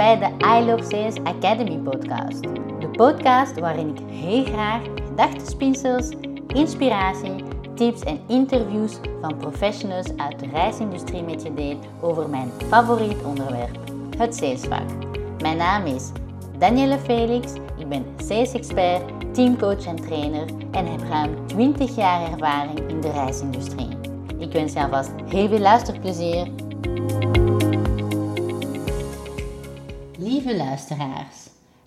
bij de I Love Sales Academy podcast. De podcast waarin ik heel graag gedachtenspinsels, inspiratie, tips en interviews van professionals uit de reisindustrie met je deel over mijn favoriet onderwerp, het salesvak. Mijn naam is Danielle Felix, ik ben sales expert, teamcoach en trainer en heb ruim 20 jaar ervaring in de reisindustrie. Ik wens je alvast heel veel luisterplezier. Lieve luisteraars,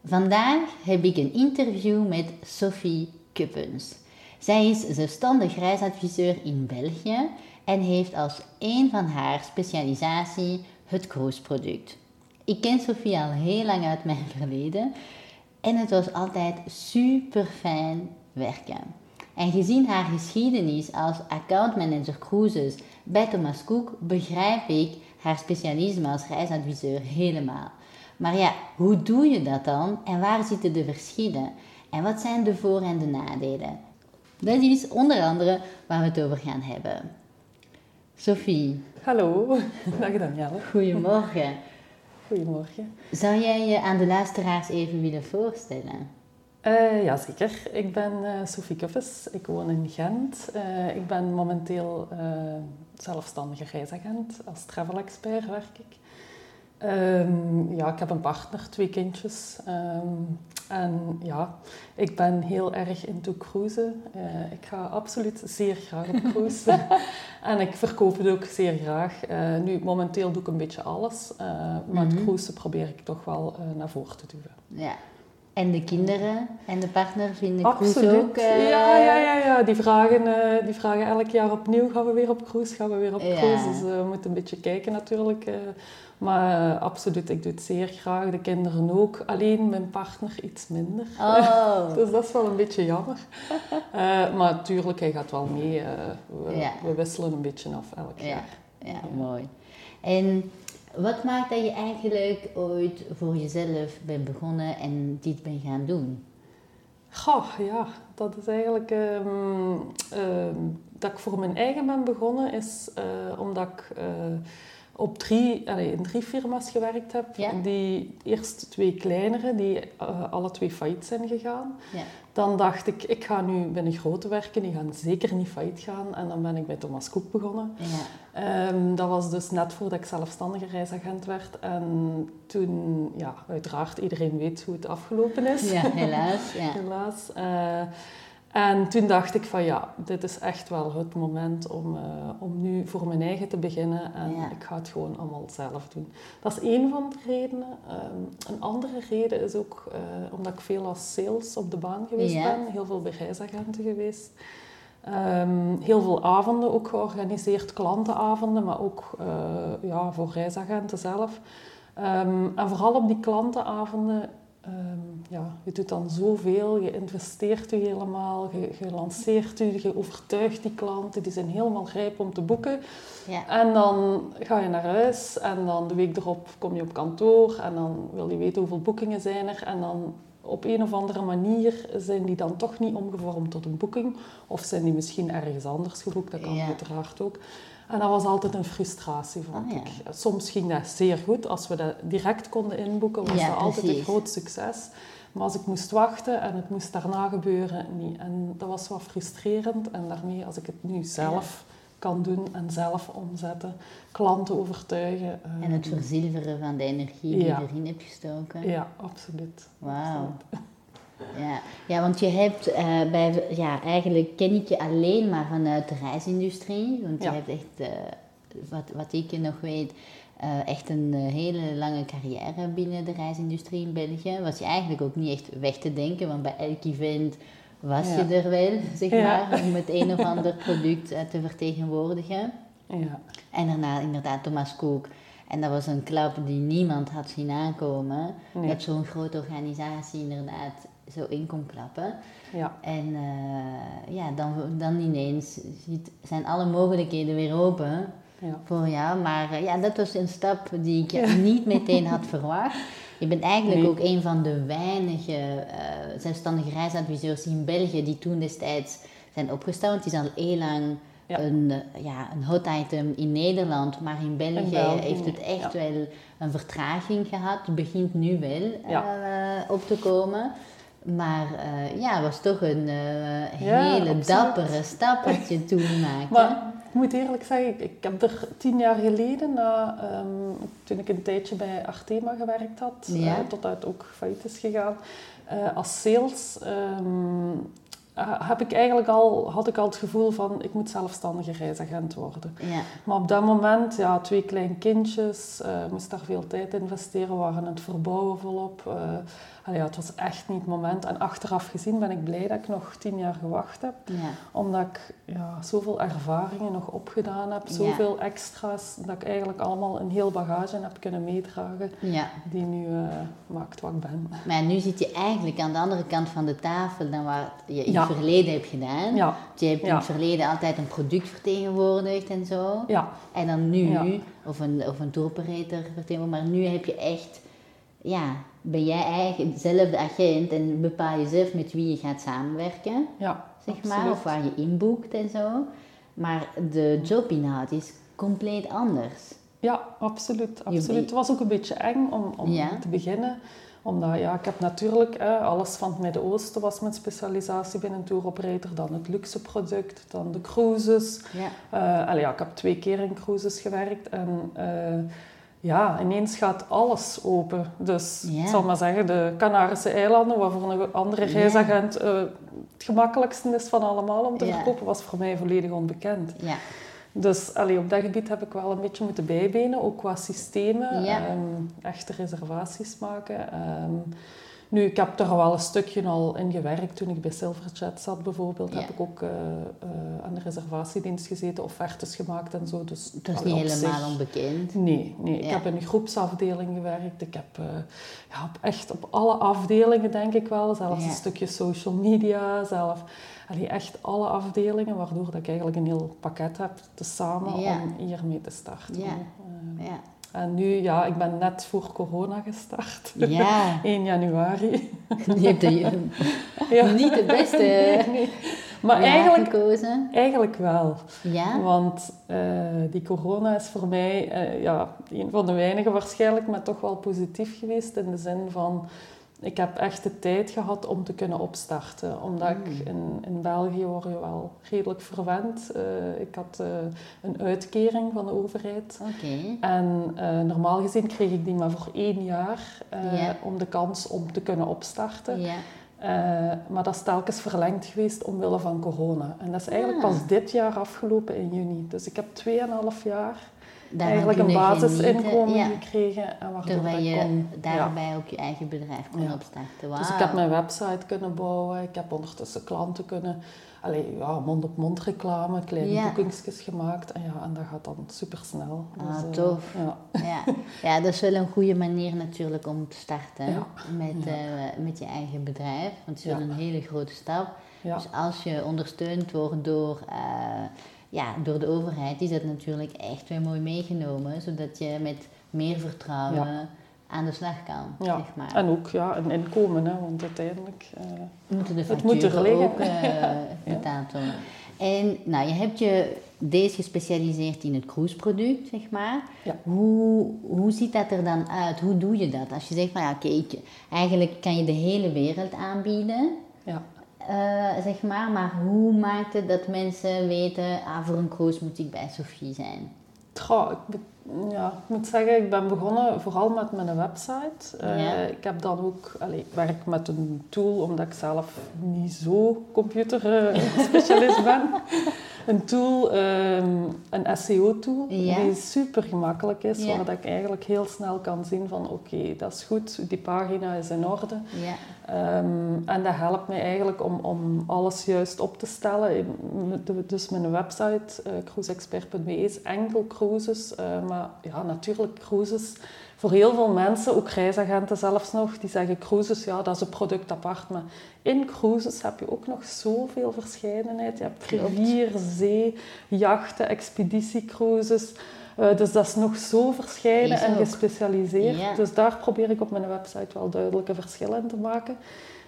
vandaag heb ik een interview met Sophie Kuppens. Zij is zelfstandig reisadviseur in België en heeft als een van haar specialisatie het cruiseproduct. Ik ken Sophie al heel lang uit mijn verleden en het was altijd super fijn werken. En gezien haar geschiedenis als accountmanager cruises bij Thomas Cook begrijp ik haar specialisme als reisadviseur helemaal. Maar ja, hoe doe je dat dan en waar zitten de verschillen? En wat zijn de voor- en de nadelen? Dat is onder andere waar we het over gaan hebben. Sophie. Hallo, dag Danielle. Goedemorgen. Goedemorgen. Zou jij je aan de luisteraars even willen voorstellen? Uh, ja, zeker. Ik ben uh, Sophie Kuffes. Ik woon in Gent. Uh, ik ben momenteel zelfstandige reisagent. Als travel expert werk ik. Um, ja, ik heb een partner, twee kindjes. Um, en ja, ik ben heel erg into cruisen. Uh, ik ga absoluut zeer graag op cruise. en ik verkoop het ook zeer graag. Uh, nu, momenteel doe ik een beetje alles. Uh, maar mm -hmm. het mhm. cruisen probeer ik toch wel naar voren te duwen. Ja. En de kinderen en de partner vinden Absoluut. cruise ook... Ja, ja, ja, ja. Die, vragen, die vragen elk jaar opnieuw, gaan we weer op cruise, gaan we weer op cruise. Ja. Dus we moeten een beetje kijken natuurlijk maar uh, absoluut, ik doe het zeer graag. De kinderen ook. Alleen mijn partner iets minder. Oh. dus dat is wel een beetje jammer. Uh, maar natuurlijk, hij gaat wel mee. Uh, we, ja. we, wisselen een beetje af elk ja. jaar. Ja, ja, mooi. En wat maakt dat je eigenlijk ooit voor jezelf bent begonnen en dit bent gaan doen? Goh, ja, dat is eigenlijk... Um, um, dat ik voor mijn eigen ben begonnen is omdat ik op drie, allee, in drie firma's gewerkt heb. Ja. Die eerst twee kleinere, die uh, alle twee failliet zijn gegaan. Ja. Dan dacht ik, ik ga nu bij een grote werken, die gaan zeker niet failliet gaan. En dan ben ik bij Thomas Cook begonnen. Ja. Um, dat was dus net voordat ik zelfstandige reisagent werd. En toen, ja, uiteraard, iedereen weet hoe het afgelopen is. Ja, helaas. Ja. helaas. Uh, en toen dacht ik van ja, dit is echt wel het moment om, uh, om nu voor mijn eigen te beginnen. En ja. ik ga het gewoon allemaal zelf doen. Dat is één van de redenen. Um, een andere reden is ook uh, omdat ik veel als sales op de baan geweest Ja. ben. Heel veel bij reisagenten geweest. Um, heel veel avonden ook georganiseerd, klantenavonden, maar ook uh, ja, voor reisagenten zelf. Um, en vooral op die klantenavonden Um, ja, je doet dan zoveel, je investeert je helemaal, je, je lanceert je, je overtuigt die klanten, die zijn helemaal rijp om te boeken. Ja. En dan ga je naar huis en dan de week erop kom je op kantoor en dan wil je weten hoeveel boekingen zijn er en dan op een of andere manier zijn die dan toch niet omgevormd tot een boeking of zijn die misschien ergens anders geboekt, dat kan Ja. uiteraard ook. En dat was altijd een frustratie, vond Ah, ja. ik. Soms ging dat zeer goed. Als we dat direct konden inboeken, was Ja, dat altijd precies. een groot succes. Maar als ik moest wachten en het moest daarna gebeuren, niet. En dat was wat frustrerend. En daarmee, als ik het nu zelf kan doen en zelf omzetten, klanten overtuigen. En het verzilveren van de energie die je erin hebt gestoken. Ja, absoluut. Wauw. Ja. ja, want je hebt eh, bij, ja, eigenlijk ken ik je alleen maar vanuit de reisindustrie. Want Ja. je hebt echt, eh, wat, wat ik nog weet, eh, echt een hele lange carrière binnen de reisindustrie in België. Was je eigenlijk ook niet echt weg te denken, want bij elk event was Ja. je er wel, zeg Ja. maar, om het een of ander product te vertegenwoordigen. Ja. En daarna inderdaad Thomas Cook. En dat was een klap die niemand had zien aankomen. Nee. Dat zo'n grote organisatie inderdaad zo in kon klappen. Ja. En eh, ja, dan, dan ineens ziet, zijn alle mogelijkheden weer open Ja. voor jou. Maar eh, ja, dat was een stap die ik niet meteen had verwacht. Je bent eigenlijk Nee. ook een van de weinige eh, zelfstandige reisadviseurs in België die toen destijds zijn opgesteld. Want het is al heel lang Ja. een, eh, ja, een hot item in Nederland, maar in België, België heeft het echt wel een vertraging gehad. Het begint nu wel eh, op te komen. Maar eh, ja, het was toch een eh, hele dappere stap wat je toen maakte. Maar ik moet eerlijk zeggen, ik, ik heb er tien jaar geleden, na, ehm, toen ik een tijdje bij Artema gewerkt had, Ja. eh, tot uit ook failliet is gegaan, eh, als sales, ehm, eh, heb ik eigenlijk al, had ik al het gevoel van ik moet zelfstandige reisagent worden. ja, Maar op dat moment, ja, twee kleine kindjes, eh moest daar veel tijd investeren, waren het verbouwen volop. eh allee, ja, het was echt niet het moment. En achteraf gezien ben ik blij dat ik nog tien jaar gewacht heb ja, omdat ik ja, zoveel ervaringen nog opgedaan heb, Ja. zoveel extra's, dat ik eigenlijk allemaal een heel bagage heb kunnen meedragen die nu eh, maakt wat ik ben. Maar nu zit je eigenlijk aan de andere kant van de tafel dan wat je in het verleden hebt gedaan. Je hebt in het verleden altijd een product vertegenwoordigd en zo. ja, En dan nu, of een, of een touroperator vertegenwoordigd, maar nu heb je echt, ja, ben jij eigenlijk zelf de agent en bepaal je zelf met wie je gaat samenwerken, ja. zeg maar, of waar je inboekt en zo. Maar de jobinhoud is compleet anders. Ja, absoluut. absoluut. Het was ook een beetje eng om, om Ja. te beginnen. Omdat ja, ik heb natuurlijk hè, alles van het Midden-Oosten was mijn specialisatie binnen tour operator. Dan het luxe product, dan de cruises. Ja, Eh, allee, ja, ik heb twee keer in cruises gewerkt en eh, ja, ineens gaat alles open. Dus ik zal maar zeggen, de Canarische eilanden, wat voor een andere reisagent eh, het gemakkelijkste is van allemaal om te verkopen, was voor mij volledig onbekend. ja, Dus allee, op dat gebied heb ik wel een beetje moeten bijbenen, ook qua systemen, ehm, echte reservaties maken. Ehm, nu, ik heb er wel een stukje al in gewerkt. Toen ik bij Silverjet zat bijvoorbeeld, Ja. heb ik ook eh, eh, aan de reservatiedienst gezeten, offertes gemaakt en zo. Dus, het is niet helemaal zich- onbekend. Nee, nee. ik heb in een groepsafdeling gewerkt. Ik heb eh, ja, op echt op alle afdelingen, denk ik wel. Zelfs een stukje social media, zelf. Allee, echt alle afdelingen, waardoor dat ik eigenlijk een heel pakket heb tezamen Ja. om hiermee te starten. Ja. Ja, en nu, ja, ik ben net voor corona gestart. ja. 1 januari. je hebt de, Ja. niet de beste Nee, nee. Maar jaar eigenlijk, gekozen. eigenlijk wel. Ja, Want eh, die corona is voor mij eh, ja, een van de weinigen waarschijnlijk, maar toch wel positief geweest. In de zin van, ik heb echt de tijd gehad om te kunnen opstarten. Omdat ik Mm. in, in België word je wel redelijk verwend. Eh, ik had eh, een uitkering van de overheid. En eh, normaal gezien kreeg ik die maar voor één jaar Ja. om de kans om te kunnen opstarten. Maar dat is telkens verlengd geweest omwille van corona. En dat is eigenlijk Ah. pas dit jaar afgelopen in juni. Dus ik heb 2,5 jaar eigenlijk een kunnen basisinkomen ja, gekregen. En Terwijl je kon, daarbij ook je eigen bedrijf kon Ja. opstarten. Dus ik heb mijn website kunnen bouwen. Ik heb ondertussen klanten kunnen... Allee, ja, mond-op-mond reclame, kleine boekingsjes gemaakt. En ja, en dat gaat dan supersnel. Ah, Dus, eh, tof. ja. Ja. ja, dat is wel een goede manier natuurlijk om te starten met, eh, met je eigen bedrijf. Want het is wel een hele grote stap. Dus als je ondersteund wordt door, eh, ja, door de overheid, is dat natuurlijk echt weer mooi meegenomen. Zodat je met meer vertrouwen aan de slag kan, Ja. zeg maar. En ook ja, een inkomen, hè, want uiteindelijk... eh, Moeten de Het moet er facturen ook eh, betaald worden. En nou, je hebt je deze gespecialiseerd in het cruiseproduct, zeg maar. Ja. Hoe, hoe ziet dat er dan uit? Hoe doe je dat? Als je zegt van ja, kijk, eigenlijk kan je de hele wereld aanbieden, ja. Eh, zeg maar. Maar hoe maakt het dat mensen weten, ah, voor een cruise moet ik bij Sophie zijn? Goh, ik, ja, ik moet zeggen, ik ben begonnen vooral met mijn website. Eh, Ja. Ik heb dan ook, allee, ik werk met een tool, omdat ik zelf niet zo computerspecialist ben. Een tool, ehm, een SEO-tool, Ja. die super gemakkelijk is, Ja. waar dat ik eigenlijk heel snel kan zien van oké, dat is goed, die pagina is in orde. Ja, Ehm, en dat helpt mij eigenlijk om, om alles juist op te stellen. Dus mijn website, uh, cruiseexpert.be, is enkel cruises. eh, maar ja, natuurlijk cruises. Voor heel veel mensen, ook reisagenten zelfs nog, die zeggen cruises, ja, dat is een product apart. Maar in cruises heb je ook nog zoveel verscheidenheid. Je hebt rivier, zee, jachten, expeditiecruises. Eh, dus dat is nog zo verscheiden en gespecialiseerd. Ja. Dus daar probeer ik op mijn website wel duidelijke verschillen in te maken.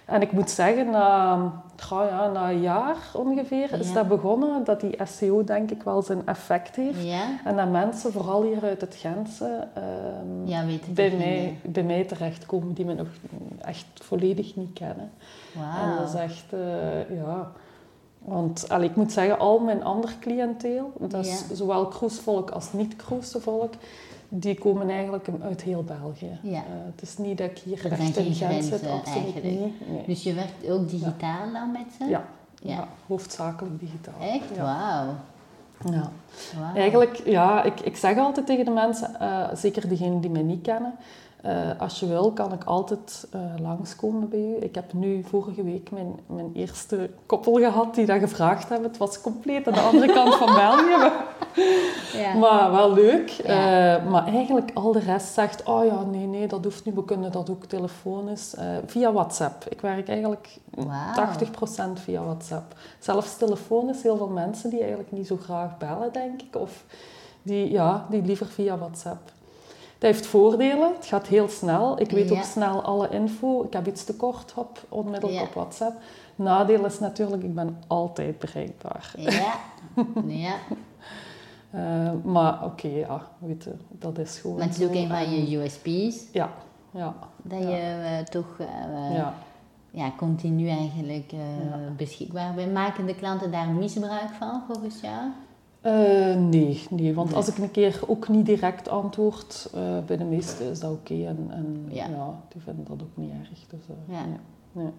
En ik moet zeggen, na, ja, na een jaar ongeveer is dat begonnen, dat die SEO denk ik wel zijn effect heeft. Ja? En dat mensen, vooral hier uit het Gentse, ehm, Ja, bij, mij, bij mij terechtkomen die me nog echt volledig niet kennen. En Wauw. dat is echt, eh, ja... Want allee, ik moet zeggen, al mijn ander cliënteel, dat is zowel cruisevolk als niet-cruisevolk, die komen eigenlijk uit heel België. Ja. Eh, het is niet dat ik hier Er zijn echt in Gent zit, grenzen absoluut eigenlijk. niet. Nee. Dus je werkt ook digitaal dan met ze? Ja. Ja. Ja. hoofdzakelijk digitaal. Echt? Ja. Wauw. Ja. Wauw. Eigenlijk, ja, ik, ik zeg altijd tegen de mensen, eh, zeker diegenen die mij niet kennen, eh, als je wil, kan ik altijd eh, langskomen bij u. Ik heb nu vorige week mijn, mijn eerste koppel gehad die dat gevraagd hebben. Het was compleet aan de andere kant van België, Ja. maar wel leuk. Ja. Eh, maar eigenlijk al de rest zegt, oh ja, nee, nee, dat hoeft niet, we kunnen dat ook telefonisch. via WhatsApp. Ik werk eigenlijk Wauw. 80% via WhatsApp. Zelfs telefonisch, heel veel mensen die eigenlijk niet zo graag bellen, denk ik. Of die, ja, die liever via WhatsApp. Dat heeft voordelen. Het gaat heel snel. Ik weet Ja. ook snel alle info. Ik heb iets tekort, hop, onmiddellijk Ja. op WhatsApp. Nadeel is natuurlijk, ik ben altijd bereikbaar. Ja. Ja. Eh, maar oké, ja, weet je, dat is gewoon Maar het is ook een van je USP's. Ja, ja, Dat Ja. je eh, toch eh, ja. ja, continu eigenlijk beschikbaar bent. Maken de klanten daar misbruik van volgens jou? Eh, nee, nee, want Nee. als ik een keer ook niet direct antwoord, eh, bij de meesten is dat oké. En, en Ja. ja. die vinden dat ook niet erg. Dus, eh, Ja. nee, nee.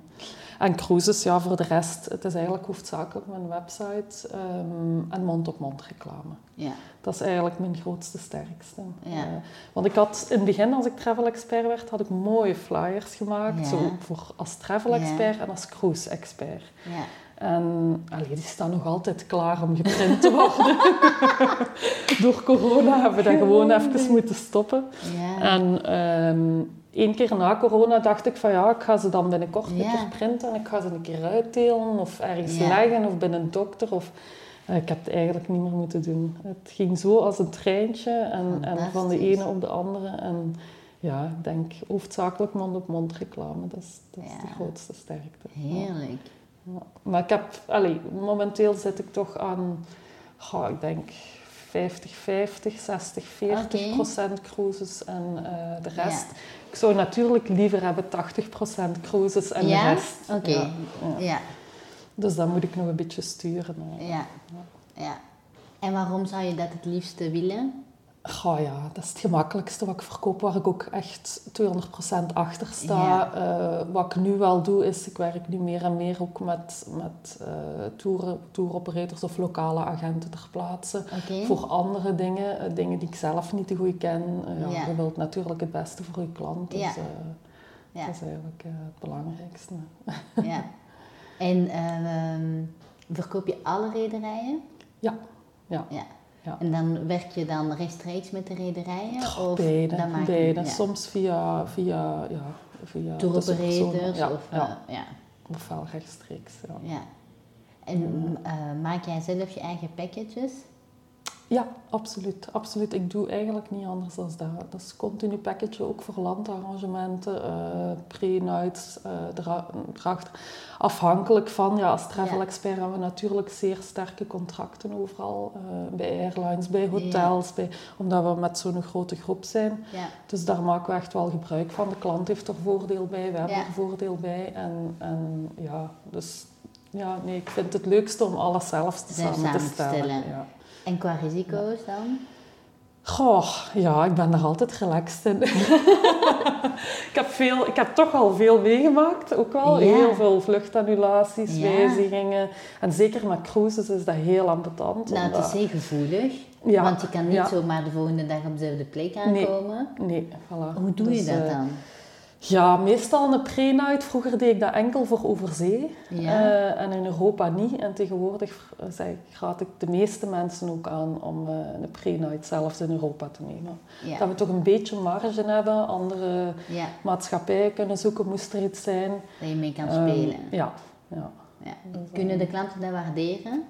En cruises, ja, voor de rest, het is eigenlijk hoofdzakelijk mijn website ehm, en mond-op-mond reclame. Ja. Dat is eigenlijk mijn grootste sterkste. Ja. Want ik had in het begin, als ik travel expert werd, had ik mooie flyers gemaakt. Zo voor als travel expert en als cruise expert. En allee, die staan nog altijd klaar om geprint te worden. Door corona hebben we dat gewoon even moeten stoppen. Ja. En ehm één keer na corona dacht ik van ja, ik ga ze dan binnenkort een keer printen en ik ga ze een keer uitdelen of ergens Ja. leggen of bij een dokter. Of, eh, ik heb het eigenlijk niet meer moeten doen. Het ging zo als een treintje en, en van de ene op de andere. En ja, ik denk hoofdzakelijk mond-op-mond reclame. Dat is, dat is de grootste sterkte. Ja. Heerlijk. Maar ik heb, allee, momenteel zit ik toch aan, goh, ik denk 50, 50, 60, 40 Oké. procent cruises en eh, de rest. Ik zou natuurlijk liever hebben 80 procent cruises en Ja? de rest. Oké. Ja, ja. Ja. Dus dat moet ik nog een beetje sturen. Ja. ja. En waarom zou je dat het liefste willen? Goh ja, dat is het gemakkelijkste wat ik verkoop, waar ik ook echt 200% achter sta. Eh, wat ik nu wel doe, is ik werk nu meer en meer ook met, met eh tour, touroperators of lokale agenten ter plaatse. Voor andere dingen, eh, dingen die ik zelf niet te goed ken. Ja. Je wilt natuurlijk het beste voor je klant. Dus dat is eigenlijk het belangrijkste. ja. En ehm, verkoop je alle rederijen? Ja, ja. Ja. Ja. En dan werk je dan rechtstreeks met de rederijen? Of beide, dan maak je-. Soms via, via, ja, via. Touroperators? Ja, of, ja. eh, ja. ofwel rechtstreeks. Ja. En eh, maak jij zelf je eigen packages? Ja, absoluut, absoluut. Ik doe eigenlijk niet anders dan dat. Dat is continu package, ook voor landarrangementen, eh pre-nights, eh dra- erachter. Afhankelijk van, ja, als travel Ja. expert hebben we natuurlijk zeer sterke contracten overal. eh, bij airlines, bij hotels, bij, omdat we met zo'n grote groep zijn. Ja. Dus daar maken we echt wel gebruik van. De klant heeft er voordeel bij, we hebben er voordeel bij. En, en ja, dus ja, nee, ik vind het leukste om alles zelf te samen te samen te stellen. stellen. Ja. En qua risico's dan? Goh, ja, ik ben er altijd relaxed in. ik, heb veel, ik heb toch al veel meegemaakt, ook wel. Ja. Heel veel vluchtannulaties, Ja. wijzigingen. En zeker met cruises is dat heel ambetant. Nou, het is zeer gevoelig. Ja, Want je kan niet zomaar de volgende dag op dezelfde plek Nee. aankomen. Nee, voilà. Hoe doe je Dus, dat eh, dan? Ja, meestal een pre-night. Vroeger deed ik dat enkel voor overzee. Ja. Eh, en in Europa niet. En tegenwoordig eh, zeg ik, raad ik de meeste mensen ook aan om eh, een pre-night zelfs in Europa te nemen. Ja. Dat we toch een beetje marge hebben. Andere ja, maatschappijen kunnen zoeken, moest er iets zijn. dat je mee kan Ehm, spelen. ja, ja. Ja. Kunnen de klanten dat waarderen?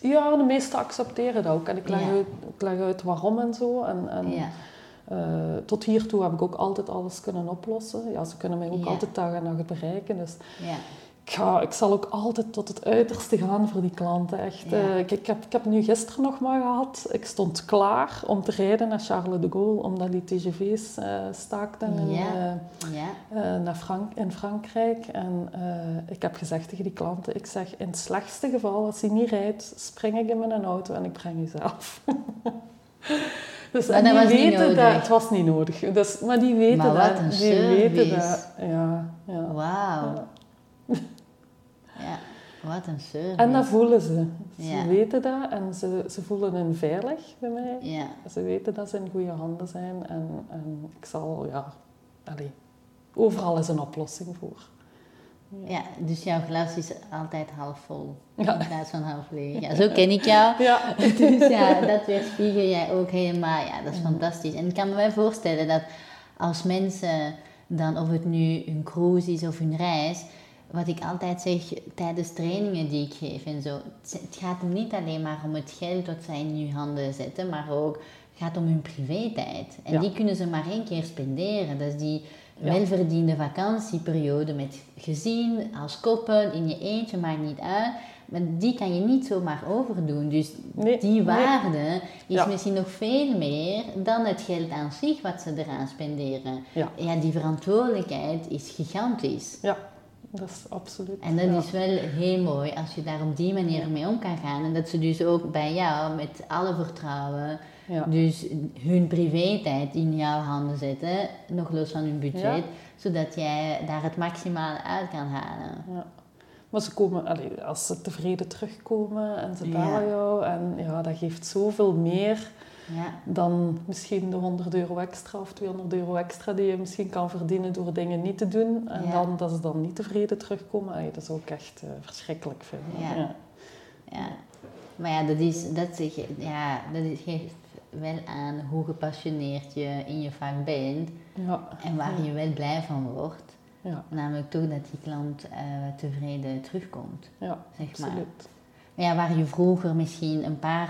ja, de meesten accepteren dat ook. En ik leg, Ja. uit, ik leg uit waarom en zo. En, en, Ja. Uh, tot hiertoe heb ik ook altijd alles kunnen oplossen. Ja, ze kunnen mij ook Ja. altijd dag en nacht bereiken. Dus Ja. ik, ga, ik zal ook altijd tot het uiterste gaan voor die klanten. Echt. Ja. Eh, ik, ik, heb, ik heb nu gisteren nog maar gehad. Ik stond klaar om te rijden naar Charles de Gaulle, omdat die TGV's eh, staakten in, naar Frank in Frankrijk. En ik heb gezegd tegen die klanten, ik zeg in het slechtste geval, als hij niet rijdt, spring ik in mijn auto en ik breng u zelf. dus en dat die weten dat, het was niet nodig. Dus, maar die weten Maar dat. die weten dat. Ja, ja. Wauw. Ja. Ja. Wat een service. En dat voelen ze. Ze Ja. weten dat en ze, ze voelen hun veilig bij mij. Ja. Ze weten dat ze in goede handen zijn en, en ik zal, ja, overal is een oplossing voor. Ja, dus jouw glas is altijd half vol Ja. in plaats van half leeg. Ja, zo ken ik jou. Ja, Dus ja, dat weerspiegel jij ook helemaal. Ja, dat is fantastisch. En ik kan me wel voorstellen dat als mensen dan, of het nu een cruise is of een reis, wat ik altijd zeg tijdens trainingen die ik geef en zo, het gaat niet alleen maar om het geld dat zij in je handen zetten, maar ook het gaat om hun privé-tijd. En Ja. die kunnen ze maar één keer spenderen. Is die Ja. welverdiende vakantieperiode met gezin, als koppel, in je eentje, maakt niet uit. Maar die kan je niet zomaar overdoen. Dus Nee, die nee. waarde is Ja. misschien nog veel meer dan het geld aan zich wat ze eraan spenderen. Ja. Ja, die verantwoordelijkheid is gigantisch. ja, dat is absoluut. En dat ja. is wel heel mooi als je daar op die manier mee om kan gaan. En dat ze dus ook bij jou met alle vertrouwen Ja. dus hun privé-tijd in jouw handen zetten, nog los van hun budget, Ja. zodat jij daar het maximale uit kan halen. Ja. Maar ze komen, allee, als ze tevreden terugkomen en ze bellen jou, en ja, dat geeft zoveel meer Ja, dan misschien de 100 euro extra of 200 euro extra die je misschien kan verdienen door dingen niet te doen. En dan dat ze dan niet tevreden terugkomen, allee, dat is ook echt eh, verschrikkelijk vinden. Ja. Maar ja, dat, is, dat, ja, dat geeft wel aan hoe gepassioneerd je in je vak bent Ja. en waar je wel blij van wordt. Ja. Namelijk toch dat die klant eh, tevreden terugkomt. Ja, Zeg maar. absoluut. Maar ja, waar je vroeger misschien een paar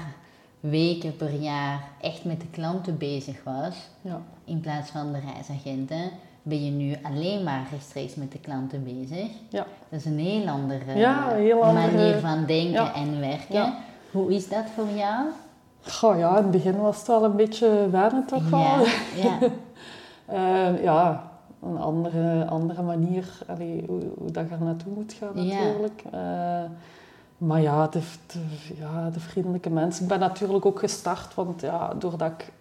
weken per jaar echt met de klanten bezig was, Ja. in plaats van de reisagenten, ben je nu alleen maar rechtstreeks met de klanten bezig. Ja. Dat is een heel andere Ja, een heel andere- manier van denken en werken. Hoe is dat voor jou? Goh, ja, in het begin was het wel een beetje wennen toch wel. Ja, ja, Eh, ja, een andere, andere manier allee, hoe, hoe dat je er naartoe moet gaan Ja. natuurlijk. Eh, maar ja de, de, ja, de vriendelijke mensen. Ik ben natuurlijk ook gestart, want ja, doordat ik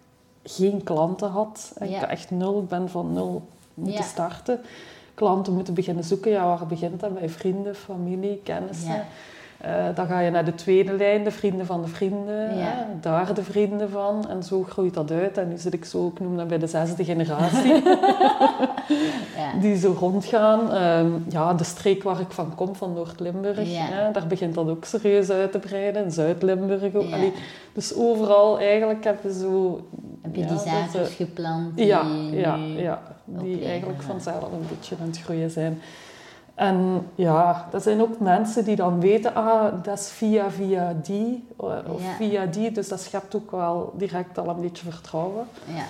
geen klanten had, ik Ja. ben echt nul, ik ben van nul moeten starten. Klanten moeten beginnen zoeken, ja, waar begint dat? Bij vrienden, familie, kennissen. Eh, dan ga je naar de tweede lijn, de vrienden van de vrienden, Ja. hè, daar de vrienden van. En zo groeit dat uit. En nu zit ik zo, ik noem dat bij de zesde generatie, ja. die zo rondgaan. Ehm, ja, de streek waar ik van kom, van Noord-Limburg, Ja. hè, daar begint dat ook serieus uit te breiden. In Zuid-Limburg ook. Allee, dus overal eigenlijk heb je zo... Heb je die zaadjes geplant die ja, ja, ja, die eigenlijk vanzelf een beetje aan het groeien zijn. En ja, dat zijn ook mensen die dan weten, ah, dat is via via die, eh, of Ja. via die, dus dat schept ook wel direct al een beetje vertrouwen. Ja,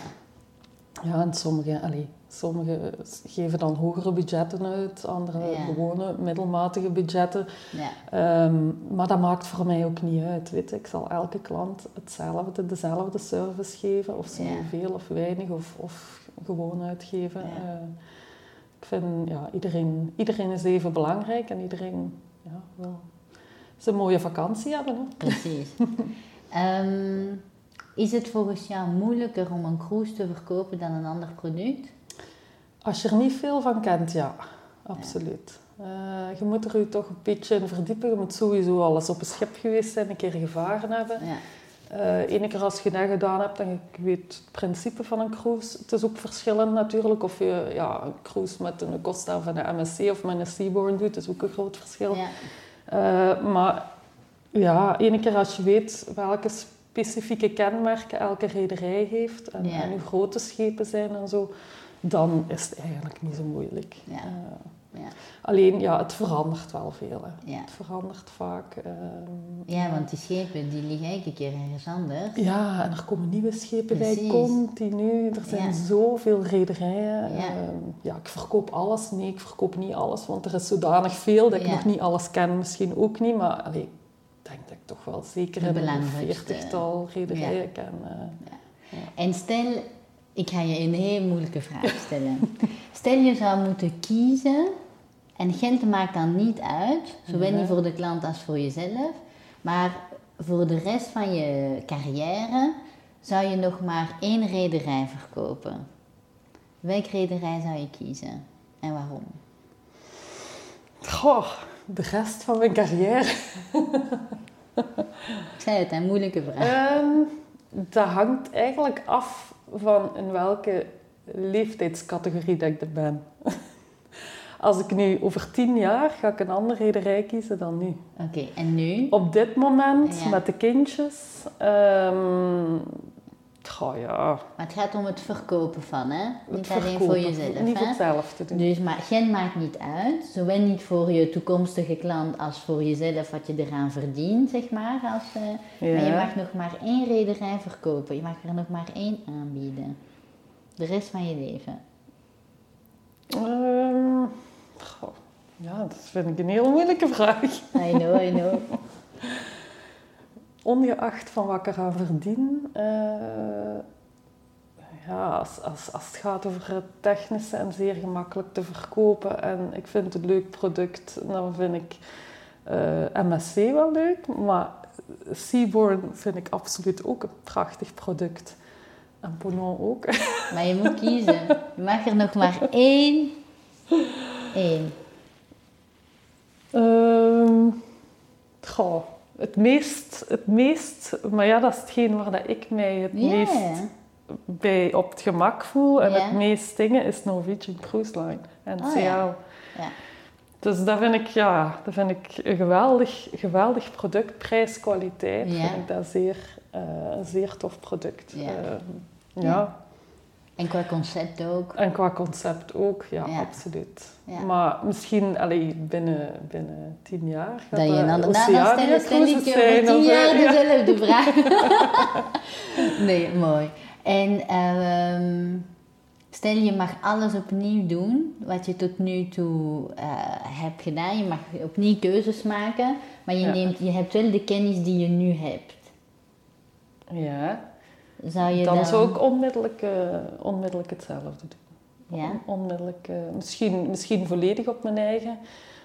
Ja, en sommigen, allee, sommigen geven dan hogere budgetten uit, anderen Ja. gewone middelmatige budgetten. ja, Ehm, maar dat maakt voor mij ook niet uit. Weet. Ik zal elke klant hetzelfde, dezelfde service geven, of ze Ja. veel of weinig of, of gewoon uitgeven. Ja. Ik vind, ja, iedereen, iedereen is even belangrijk en iedereen ja, wil zijn mooie vakantie hebben. Hè. precies. Ehm, is het volgens jou moeilijker om een cruise te verkopen dan een ander product? Als je er niet veel van kent, ja, absoluut. Eh, je moet er je toch een beetje in verdiepen. Je moet sowieso al eens op een schip geweest zijn, een keer gevaren hebben. Ja, Eh Ene keer als je dat gedaan hebt en je weet het principe van een cruise. Het is ook verschillend natuurlijk. Of je ja, een cruise met een Costa van een MSC of met een Seabourn doet, is ook een groot verschil. ja, Eh, maar ja, ene keer als je weet welke specifieke kenmerken elke rederij heeft en, Ja. en hoe grote schepen zijn en zo, dan is het eigenlijk niet zo moeilijk. Ja. Eh, Ja. Alleen, ja, het verandert wel veel. Hè. Ja. Het verandert vaak. ehm, ja, want die schepen die liggen elke keer ergens anders. Ja, en er komen nieuwe schepen bij continu. Er zijn Ja. zoveel rederijen. Ja. Ehm, ja, ik verkoop alles. Nee, ik verkoop niet alles, want er is zodanig veel dat ik nog niet alles ken. Misschien ook niet, maar allee, ik denk dat ik toch wel zeker een veertigtal rederijen ken. eh. En stel, ik ga je een heel moeilijke vraag stellen. stel je zou moeten kiezen, en Gent maakt dan niet uit, zowel niet voor de klant als voor jezelf, maar voor de rest van je carrière zou je nog maar één rederij verkopen. Welke rederij zou je kiezen en waarom? Goh, de rest van mijn carrière. Ik zei het, een moeilijke vraag. Ehm, dat hangt eigenlijk af van in welke leeftijdscategorie dat ik er ben. Als ik nu over tien jaar ga ik een andere rederij kiezen dan nu. Oké, en nu? Op dit moment, Ja. met de kindjes, ehm goh, ja, Maar het gaat om het verkopen van, hè? het Niet alleen voor jezelf, Niet hè? te doen. Dus maar Gent maakt niet uit, zowel niet voor je toekomstige klant als voor jezelf wat je eraan verdient, zeg maar. Als, eh, Maar je mag nog maar één rederij verkopen, je mag er nog maar één aanbieden. De rest van je leven. Ehm, goh, ja, dat vind ik een heel moeilijke vraag. I know, I know. Ongeacht van wat ik eraan verdien, eh, ja, als, als, als het gaat over het technische en zeer gemakkelijk te verkopen en ik vind het een leuk product, dan vind ik eh, MSC wel leuk, maar Seaborn vind ik absoluut ook een prachtig product. En Ponant ook. Maar je moet kiezen. Je mag er nog maar één. Één. Ehm goh, het meest, het meest, maar ja, dat is hetgeen waar dat ik mij het meest bij op het gemak voel en het meest dingen is Norwegian Cruise Line en Oh, CL. ja. Ja. Dus dat vind ik, ja, dat vind ik een geweldig, geweldig product, prijs, kwaliteit. Ja. Vind ik dat zeer, eh, een zeer tof product. Ja. Ehm, Ja. En qua concept ook. En qua concept ook, ja, Ja. absoluut. Ja. Maar misschien allee, binnen, binnen tien jaar Dat je dan stel, stel ik je over tien jaar eh, ja. dezelfde vraag. nee, mooi. En ehm, stel je mag alles opnieuw doen wat je tot nu toe eh, hebt gedaan. Je mag opnieuw keuzes maken, maar je, neemt, je hebt wel de kennis die je nu hebt. Ja, Zou je dan, dan... zou ik onmiddellijk, eh, onmiddellijk hetzelfde doen. Ja? On- onmiddellijk, eh, misschien, misschien volledig op mijn eigen.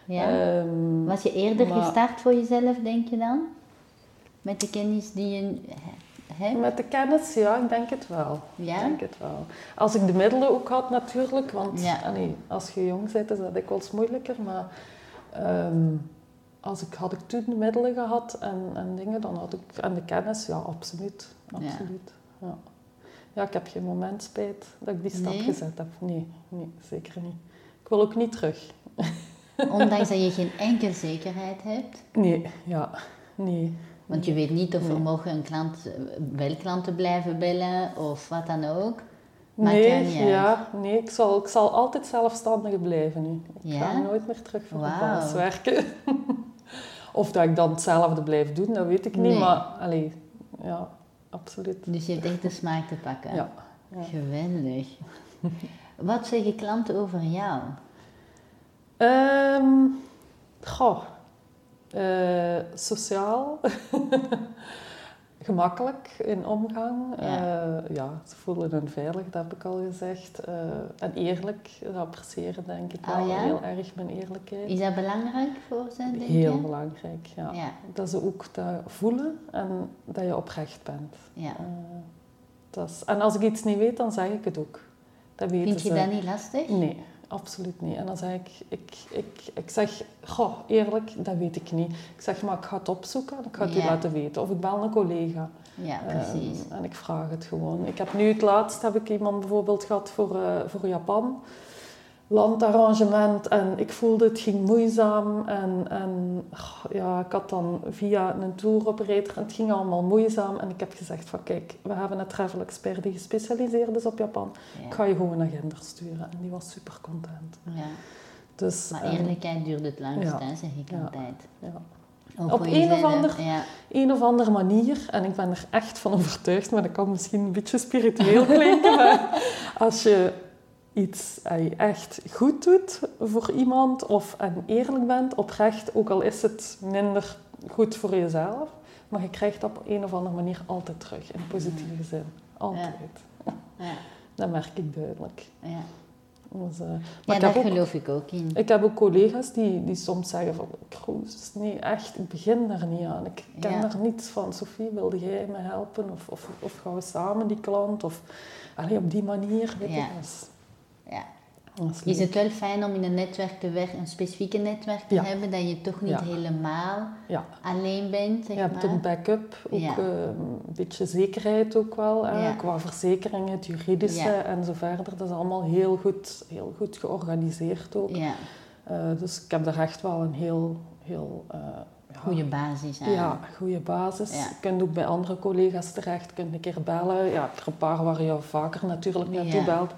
Ja? Ehm, Was je eerder maar- gestart voor jezelf, denk je dan? Met de kennis die je hebt? met de kennis, ja, ik denk het wel. Ja? Ik denk het wel. Als ik de middelen ook had natuurlijk, want Ja. allee, als je jong bent is dat dikwijls moeilijker, maar ehm, als ik, had ik toen de middelen gehad en, en dingen, dan had ik, en de kennis, ja, absoluut. absoluut. Ja. Ja. ik heb geen moment spijt dat ik die stap Nee? gezet heb. Nee, nee, zeker niet. Ik wil ook niet terug. Ondanks dat je geen enkele zekerheid hebt. Nee, ja, nee. Want je weet niet of er Nee. mogen een klant, wel klanten blijven bellen of wat dan ook. Maakt Nee, niet uit. ja, nee ik, zal, ik zal altijd zelfstandige blijven nu. Ik Ja? ga nooit meer terug voor Wauw. een baas werken. of dat ik dan hetzelfde blijf doen, dat weet ik niet. Maar, allee, ja, absoluut. Dus je hebt echt de smaak te pakken. Ja. ja. Geweldig. Wat zeggen klanten over jou? Ehm, goh, eh, sociaal, gemakkelijk in omgang. Ja. Eh, ja, ze voelen hun veilig, dat heb ik al gezegd. Eh, en eerlijk, dat appreciëren denk ik Oh, wel ja? heel erg, mijn eerlijkheid. Is dat belangrijk voor ze, denk Heel je? belangrijk, ja. Ja. Dat ze ook dat voelen en dat je oprecht bent. ja. Eh, dat is, en als ik iets niet weet, dan zeg ik het ook. Dat weten Vind je ze. dat niet lastig? Nee, absoluut niet. En dan zeg ik, ik, ik, ik zeg, goh, eerlijk, dat weet ik niet. Ik zeg, maar ik ga het opzoeken en ik ga het Ja. u laten weten. Of ik bel een collega. Ja, precies. Ehm, en ik vraag het gewoon. Ik heb nu het laatst, heb ik iemand bijvoorbeeld gehad voor, eh, voor Japan. Landarrangement en ik voelde het ging moeizaam en, en ja, ik had dan via een tour operator en het ging allemaal moeizaam en ik heb gezegd van kijk, we hebben een travel expert die gespecialiseerd is op Japan. Ja. Ik ga je gewoon een agenda sturen en die was super content. Ja. Dus, Maar ehm, eerlijkheid duurt het langst, ja. hè, zeg ik altijd. Ook Op een of jezelf, ander- Ja. een of andere manier, en ik ben er echt van overtuigd, maar dat kan misschien een beetje spiritueel klinken, maar als je iets echt goed doet voor iemand of en eerlijk bent, oprecht, ook al is het minder goed voor jezelf, maar je krijgt dat op een of andere manier altijd terug, in positieve zin. Altijd. Ja. Dat merk ik duidelijk. Ja, Dus, eh, maar ja daar geloof ik ook in. ik heb ook collega's die, die soms zeggen van, Kroes, nee, echt, ik begin daar niet aan. Ik ken Ja. daar niets van. Sophie, wilde jij me helpen? Of, of, of gaan we samen die klant? Of allee, op die manier, weet Ja. is, is het wel fijn om in een netwerk te werken, een specifieke netwerk te Ja. hebben, dat je toch niet Ja. helemaal Ja, alleen bent, zeg je hebt maar? een backup, ook Ja. eh, een beetje zekerheid ook wel, hè, qua verzekeringen, het juridische en zo verder. Dat is allemaal heel goed, heel goed georganiseerd ook. Ja, Eh, dus ik heb daar echt wel een heel, heel eh, goede basis aan. Ja, goede basis. Ja. Je kunt ook bij andere collega's terecht, je kunt een keer bellen. Ja, er een paar waar je vaker natuurlijk naartoe Ja. belt.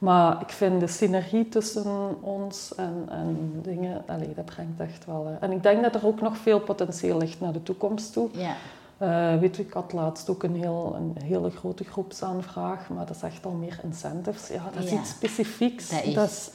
Maar ik vind de synergie tussen ons en, en dingen, allee, dat brengt echt wel. hè. En ik denk dat er ook nog veel potentieel ligt naar de toekomst toe. Ja, Eh, weet je, ik had laatst ook een, heel, een hele grote groepsaanvraag, maar dat is echt al meer incentives. Ja, dat is Ja. iets specifieks. Dat is-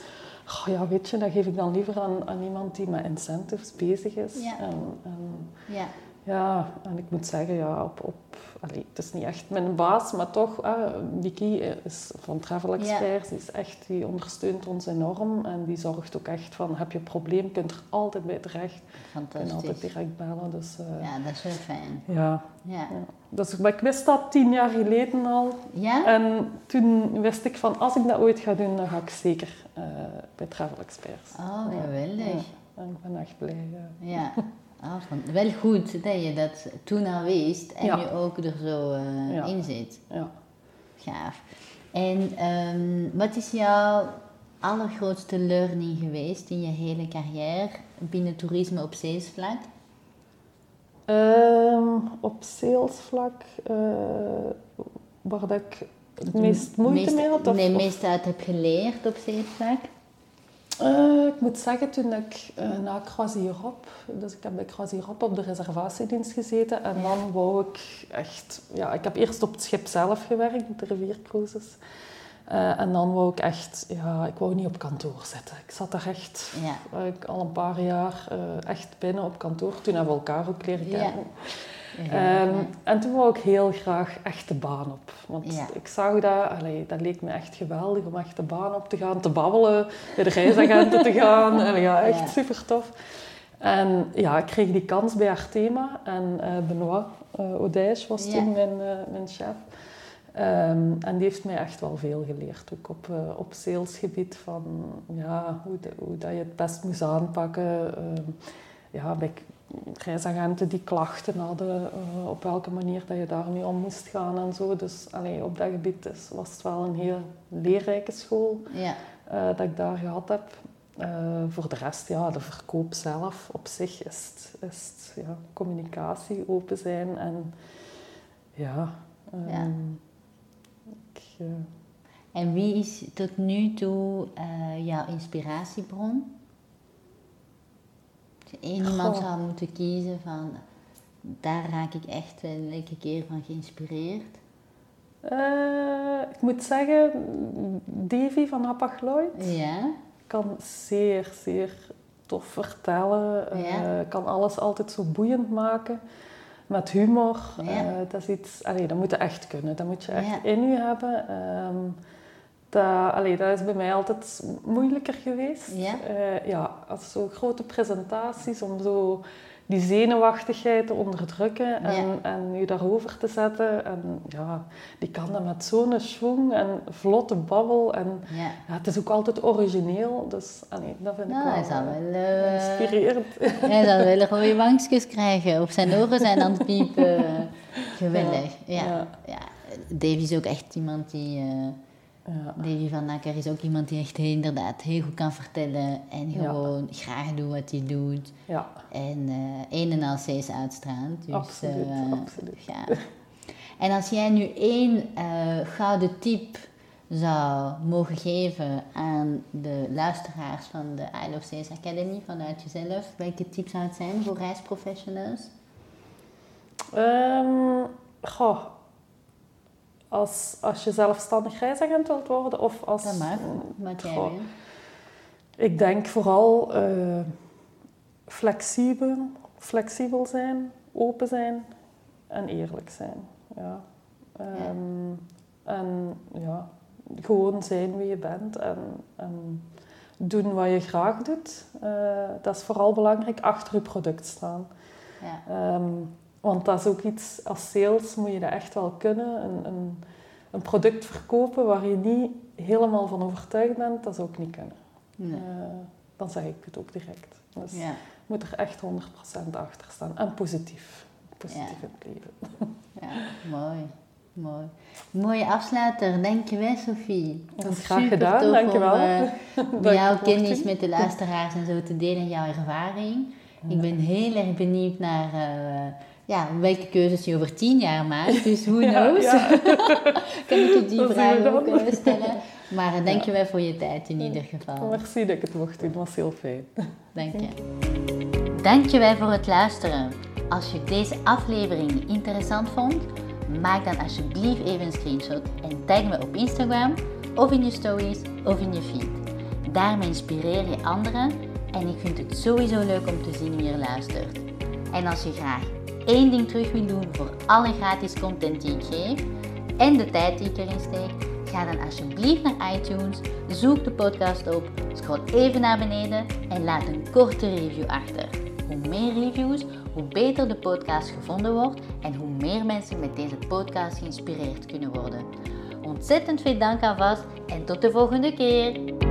oh ja, weet je, dat geef ik dan liever aan, aan iemand die met incentives bezig is. Ja. En, en, ja, ja, en ik moet zeggen, ja, op, op, allee, het is niet echt mijn baas, maar toch, ah, Vicky is van Travel Experts, die, is echt, die ondersteunt ons enorm en die zorgt ook echt van, heb je een probleem, kunt er altijd bij terecht. Je kunt altijd fantastisch. direct bellen, dus eh, Ja, dat is wel fijn. ja. Ja. Ja. Dus, maar ik wist dat tien jaar geleden al. Ja? En toen wist ik van, als ik dat ooit ga doen, dan ga ik zeker eh, bij Travel Experts. Oh, geweldig. Ja. En ik ben echt blij. ja. Van- wel goed dat je dat toen al wist en Ja. je ook er zo eh, Ja. in zit. Ja. Gaaf. En ehm, wat is jouw allergrootste learning geweest in je hele carrière binnen toerisme op zeesvlak? Ehm, op salesvlak, eh waar dat ik het meest moeite Meest- mee had? Of, nee, meest uit heb geleerd op zeesvlak? Eh, ik moet zeggen, toen ik uh, na Croisirop, dus ik heb bij Croisirop op de reservatiedienst gezeten en dan wou ik echt, ja, ik heb eerst op het schip zelf gewerkt, de riviercruises. Eh, en dan wou ik echt, ja, ik wou niet op kantoor zitten. Ik zat daar echt, Ja. ik al een paar jaar echt binnen op kantoor. Toen hebben we elkaar ook leren kennen. Ja. Ehm, en toen wou ik heel graag echt de baan op. Want ik zag dat, allee, dat leek me echt geweldig om echt de baan op te gaan, te babbelen, bij de reisagenten te gaan. En ja, echt super tof. En ja, ik kreeg die kans bij Artema en eh, Benoit uh, Odijs was toen mijn, eh, mijn chef. Ehm, en die heeft mij echt wel veel geleerd, ook op, eh, op salesgebied, van ja, hoe, de- hoe dat je het best moest aanpakken. Ehm, ja, bij reisagenten die klachten hadden, eh, op welke manier dat je daarmee om moest gaan en zo. Dus allee, op dat gebied is, was het wel een heel leerrijke school ja. eh, dat ik daar gehad heb. Eh, voor de rest, ja, de verkoop zelf op zich is het, is het, ja, communicatie, open zijn en ja. ehm, Ja. ik, eh, En wie is tot nu toe jouw inspiratiebron? Één iemand zou moeten kiezen van, daar raak ik echt wel elke keer van geïnspireerd. eh, ik moet zeggen, Davy van Hapag-Lloyd Ja? kan zeer, zeer tof vertellen. eh, kan alles altijd zo boeiend maken. Met humor. Ja. Eh, dat is iets... Allee, dat moet je echt kunnen. Dat moet je echt in je hebben. Ehm, dat, allee, dat is bij mij altijd moeilijker geweest. Ja. Eh, ja, als zo grote presentaties, om zo die zenuwachtigheid te onderdrukken en, Ja. en je daarover te zetten. En ja, die kan dat met zo'n schwung en vlotte babbel. En Ja. ja, het is ook altijd origineel, dus allee, dat vind Nou, ik hij wel zal eh, wel, eh, inspirerend. hij zal wel rode wangstjes krijgen. Op zijn oren zijn aan het piepen. Geweldig. Ja. Ja. Ja. Davy is ook echt iemand die... Ja. Davy van Akker is ook iemand die echt inderdaad heel goed kan vertellen. En Ja. gewoon graag doet wat hij doet. ja, En eh een en al steeds uitstraalt. Dus, absoluut, eh, absoluut. Ja. En als jij nu één eh, gouden tip zou mogen geven aan de luisteraars van de I Love Sales Academy vanuit jezelf, welke tips zou het zijn voor reisprofessionals? Um, goh, als, als je zelfstandig reisagent wilt worden of als... Dat mag, wat jij wil. Ik denk vooral uh, flexibel, flexibel zijn, open zijn en eerlijk zijn. Ja. Um, ja. En ja, gewoon zijn wie je bent en, en doen wat je graag doet. Uh, dat is vooral belangrijk, achter je product staan. Ja. Um, want dat is ook iets, als sales moet je dat echt wel kunnen. Een, een, een product verkopen waar je niet helemaal van overtuigd bent, dat is ook niet kunnen. Nee. Uh, dan zeg ik het ook direct. Dus ja. je moet er echt 100% achter staan. En positief. Positief in het leven. Ja, mooi. Mooi. Mooie afsluiter, dankjewel Sophie. Dat is graag gedaan, dankjewel. Om uh, jouw kennis met de luisteraars en zo te delen, jouw ervaring. Ik ben heel erg benieuwd naar uh, ja, welke keuzes je over tien jaar maakt. Dus who knows? Ja, ja. kan ik je die vraag ook uh, stellen. Maar uh, dankjewel ja. voor je tijd in ieder geval. Merci dat ik het mocht doen, het was heel fijn. Dank je. Dankjewel voor het luisteren. Als je deze aflevering interessant vond maak dan alsjeblieft even een screenshot en tag me op Instagram of in je stories of in je feed. Daarmee inspireer je anderen en ik vind het sowieso leuk om te zien wie er luistert. En als je graag één ding terug wil doen voor alle gratis content die ik geef en de tijd die ik erin steek, ga dan alsjeblieft naar iTunes, zoek de podcast op, scroll even naar beneden en laat een korte review achter. Hoe meer reviews, hoe beter de podcast gevonden wordt en hoe meer mensen met deze podcast geïnspireerd kunnen worden. Ontzettend veel dank alvast en tot de volgende keer!